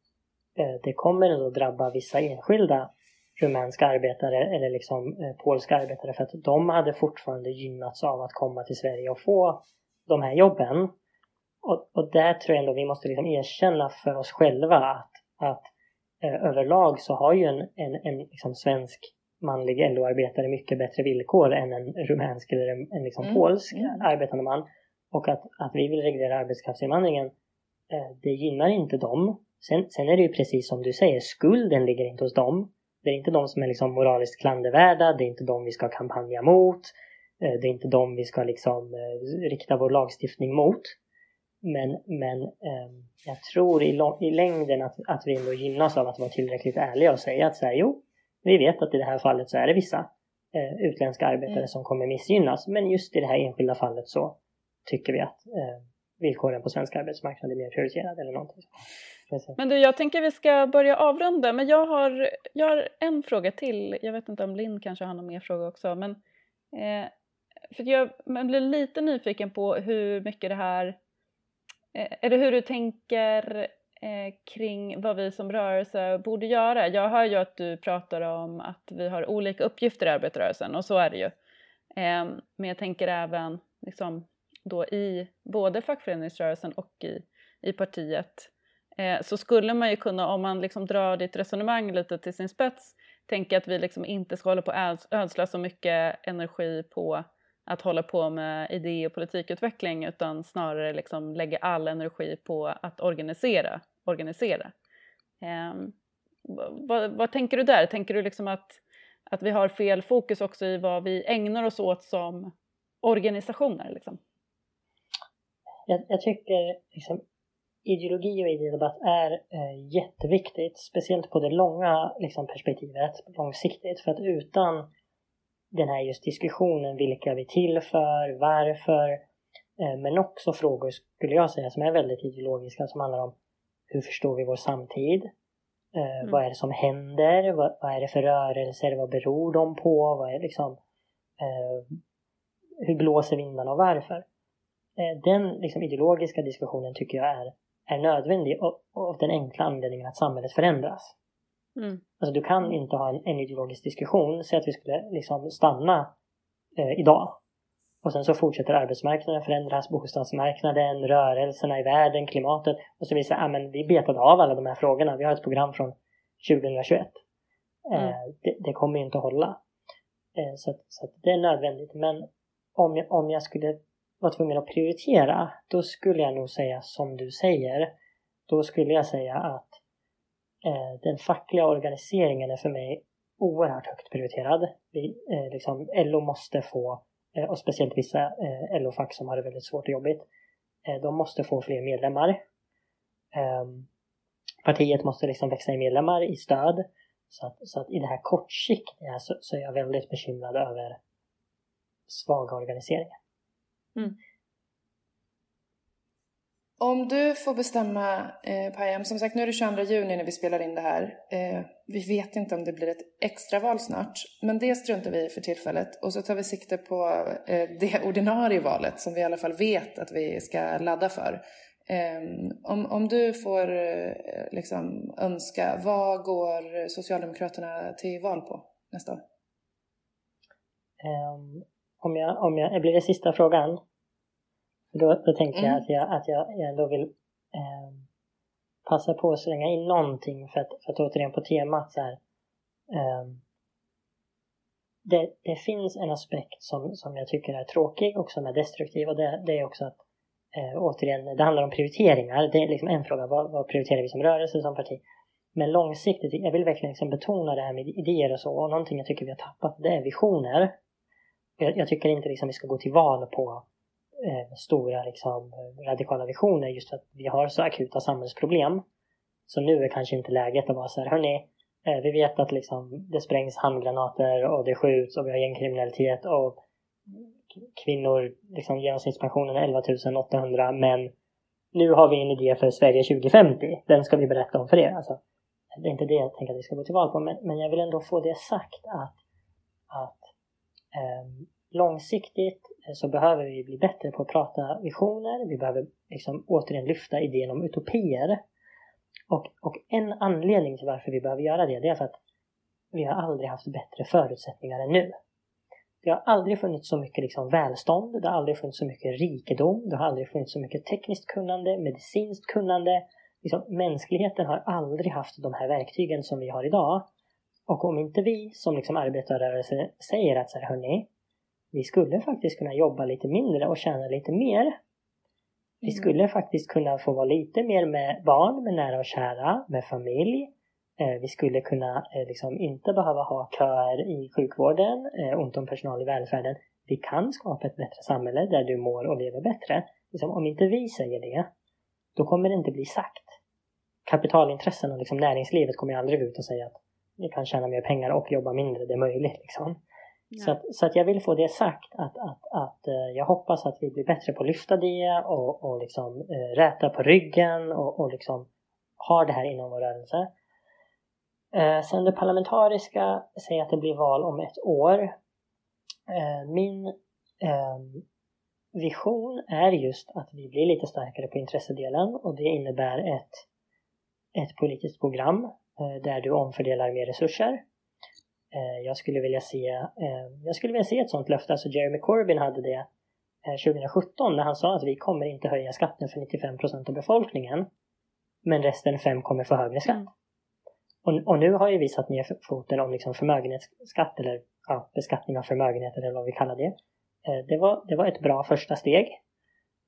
det kommer ändå drabba vissa enskilda rumänska arbetare eller liksom eh, polska arbetare för att de hade fortfarande gynnats av att komma till Sverige och få de här jobben. Och, och där tror jag ändå vi måste liksom erkänna för oss själva att, att eh, överlag så har ju en, en, en liksom svensk manlig LO-arbetare mycket bättre villkor än en rumänsk eller en, en liksom mm. polsk mm. arbetande man. Och att, att vi vill reglera arbetskraftsinvandringen, eh, det gynnar inte dem. Sen, sen är det ju precis som du säger, skulden ligger inte hos dem. Det är inte de som är liksom moraliskt klandervärda, det är inte de vi ska kampanja mot. Eh, det är inte de vi ska liksom eh, rikta vår lagstiftning mot. Men, men eh, jag tror i, i längden att, att vi ändå gynnas av att vara tillräckligt ärliga och säga att så här, jo, vi vet att i det här fallet så är det vissa eh, utländska arbetare mm. som kommer missgynnas. Men just i det här enskilda fallet så tycker vi att eh, villkoren på svensk arbetsmarknad är mer prioriterade eller någonting. Men du, jag tänker vi ska börja avrunda. Men jag har, jag har en fråga till. Jag vet inte om Linn kanske har någon mer fråga också. Men, eh, för jag man blir lite nyfiken på hur mycket det här... Eh, eller hur du tänker eh, kring vad vi som rörelse borde göra. Jag hör ju att du pratar om att vi har olika uppgifter i arbetarrörelsen och så är det ju. Eh, men jag tänker även liksom, då i både fackföreningsrörelsen och i, i partiet eh, så skulle man ju kunna, om man liksom drar ditt resonemang lite till sin spets, tänka att vi liksom inte ska hålla på att ödsla så mycket energi på att hålla på med idé och politikutveckling utan snarare liksom lägga all energi på att organisera. organisera. Eh, vad, vad, tänker du där? Tänker du liksom att, att vi har fel fokus också i vad vi ägnar oss åt som organisationer? Liksom? Jag, jag tycker liksom, ideologi och idédebatt är eh, jätteviktigt, speciellt på det långa liksom, perspektivet, långsiktigt. För att utan den här just diskussionen, vilka vi till för, varför, eh, men också frågor skulle jag säga som är väldigt ideologiska som handlar om hur förstår vi vår samtid? Eh, mm. Vad är det som händer? Vad, vad, är det för rörelser? Vad beror de på? Vad är liksom, eh, hur blåser vindarna och varför? Eh, den liksom, ideologiska diskussionen tycker jag är, är nödvändig av den enkla anledningen att samhället förändras. Mm. Alltså du kan inte ha en, en ideologisk diskussion, säg att vi skulle liksom stanna eh, idag. Och sen så fortsätter arbetsmarknaden förändras, bostadsmarknaden, rörelserna i världen, klimatet. Och så säga, ah, men vi betade av alla de här frågorna. Vi har ett program från 2021. Eh, mm. Eh, det, det, kommer ju inte att hålla. Eh, så, så det är nödvändigt. Men om jag, om jag skulle vara tvungen att prioritera, då skulle jag nog säga som du säger. Då skulle jag säga att eh, den fackliga organiseringen är för mig oerhört högt prioriterad. Vi, eh, liksom, LO måste få, eh, och speciellt vissa eh, LO-fack som har det väldigt svårt och jobbigt, eh, de måste få fler medlemmar. Ehm, partiet måste liksom växa i medlemmar i stöd. Så att, så att i det här kortsiktiga så, så är jag väldigt bekymrad över svaga organiseringar. Mm. Om du får bestämma, eh, Payam, som sagt nu är det 22 juni när vi spelar in det här. Eh, vi vet inte om det blir ett extraval snart, men det struntar vi i för tillfället. Och så tar vi sikte på eh, det [LAUGHS] ordinarie valet som vi i alla fall vet att vi ska ladda för. Eh, om, om du får eh, liksom önska, vad går Socialdemokraterna till val på nästa år? Um, om jag, om jag, blir det sista frågan? Då, då tänker mm. jag att jag, att jag, jag ändå vill eh, passa på att slänga in någonting för att, för att återigen på temat så här. Eh, det, det, finns en aspekt som, som jag tycker är tråkig och som är destruktiv och det, det är också att eh, återigen, det handlar om prioriteringar. Det är liksom en fråga, vad, vad prioriterar vi som rörelse, som parti? Men långsiktigt, jag vill verkligen liksom betona det här med idéer och så och någonting jag tycker vi har tappat det är visioner. Jag, jag tycker inte liksom vi ska gå till val på eh, stora liksom, radikala visioner just för att vi har så akuta samhällsproblem. Så nu är kanske inte läget att vara så här, hörni, eh, vi vet att liksom, det sprängs handgranater och det skjuts och vi har gängkriminalitet och kvinnor, liksom genomsnittspensionen är 11 800 men nu har vi en idé för Sverige 2050. Den ska vi berätta om för er. Alltså, det är inte det jag tänker att vi ska gå till val på men, men jag vill ändå få det sagt att, att Ehm, långsiktigt eh, så behöver vi bli bättre på att prata visioner. Vi behöver liksom återigen lyfta idén om utopier. Och, och en anledning till varför vi behöver göra det, det är för att vi har aldrig haft bättre förutsättningar än nu. Det har aldrig funnits så mycket liksom välstånd, det har aldrig funnits så mycket rikedom, det har aldrig funnits så mycket tekniskt kunnande, medicinskt kunnande. Liksom, mänskligheten har aldrig haft de här verktygen som vi har idag och om inte vi som liksom arbetarrörelse säger att så här, hörni, vi skulle faktiskt kunna jobba lite mindre och tjäna lite mer. Vi mm. skulle faktiskt kunna få vara lite mer med barn, med nära och kära, med familj. Eh, vi skulle kunna eh, liksom inte behöva ha köer i sjukvården, eh, ont om personal i välfärden. Vi kan skapa ett bättre samhälle där du mår och lever bättre. Liksom, om inte vi säger det, då kommer det inte bli sagt. Kapitalintressen och liksom näringslivet kommer aldrig ut och säga att ni kan tjäna mer pengar och jobba mindre, det är möjligt. Liksom. Så, att, så att jag vill få det sagt att, att, att eh, jag hoppas att vi blir bättre på att lyfta det och, och liksom uh, räta på ryggen och, och liksom har det här inom vår rörelse. Uh, sen det parlamentariska, säg att det blir val om ett år. Min ehm, vision är just att vi blir lite starkare på intressedelen och det innebär ett, ett politiskt program där du omfördelar mer resurser Eh, jag skulle vilja se, eh, jag skulle vilja se ett sånt löfte. Alltså Jeremy Corbyn hade det 2017 eh, när han sa att vi kommer inte höja skatten för 95 procent av befolkningen. Men resten fem kommer få högre skatt. Mm. Och, och, nu har ju vi satt ner foten om liksom förmögenhetsskatt eller ja, beskattning av förmögenheter eller vad vi kallar det. Det var, det var ett bra första steg.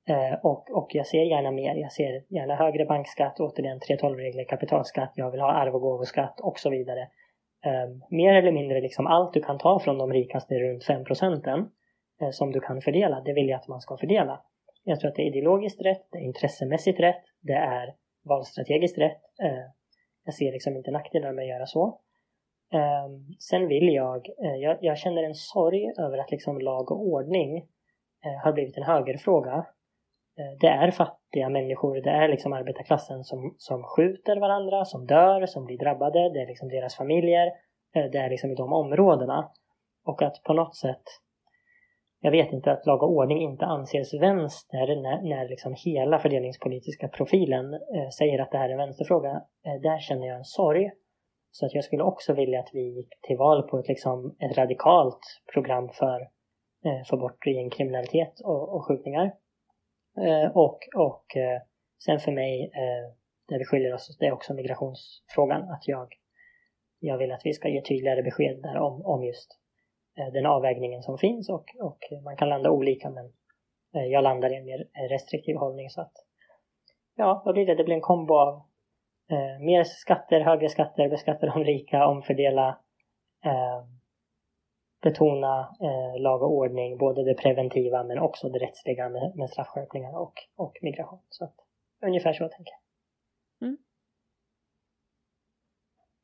Eh, och, och jag ser gärna mer. Jag ser gärna högre bankskatt, återigen 3.12-regler, kapitalskatt, jag vill ha arv och gåvoskatt och så vidare ehm, mer eller mindre liksom allt du kan ta från de rikaste runt 5 procenten eh, som du kan fördela, det vill jag att man ska fördela. Jag tror att det är ideologiskt rätt, det är intressemässigt rätt, det är valstrategiskt rätt. Eh, jag ser liksom inte nackdelar med att göra så. Ehm, sen vill jag, eh, jag, jag, känner en sorg över att liksom lag och ordning har blivit en högerfråga Eh, det är fattiga människor, det är liksom arbetarklassen som, som skjuter varandra, som dör, som blir drabbade, det är liksom deras familjer, eh, det är liksom i de områdena. Och att på något sätt, jag vet inte, att lag och ordning inte anses vänster när, när liksom hela fördelningspolitiska profilen eh, säger att det här är en vänsterfråga. Eh, där känner jag en sorg. Så att jag skulle också vilja att vi gick till val på ett, liksom, ett radikalt program för eh, få bort gängkriminalitet och, och skjutningar. Eh, och, och eh, sen för mig, eh, där vi skiljer oss, det är också migrationsfrågan. Att jag, jag vill att vi ska ge tydligare besked där om, om just eh, den avvägningen som finns och, och man kan landa olika men eh, jag landar i en mer restriktiv hållning så att ja, vad blir det? Det blir en kombo av eh, mer skatter, högre skatter, beskatta de rika, omfördela eh, betona eh, lag och ordning, både det preventiva men också det rättsliga med, med straffskärpningar och, och migration. Så att, ungefär så tänker jag. Mm.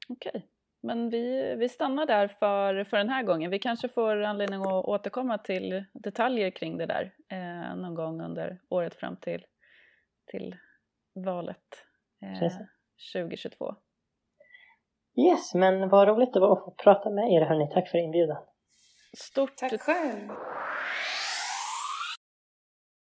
Okej, okay. men vi, vi stannar där för, för den här gången. Vi kanske får anledning att återkomma till detaljer kring det där eh, någon gång under året fram till, till valet eh, 2022. Yes, men vad roligt det var att få prata med er hörni. Tack för inbjudan. Stort tack själv.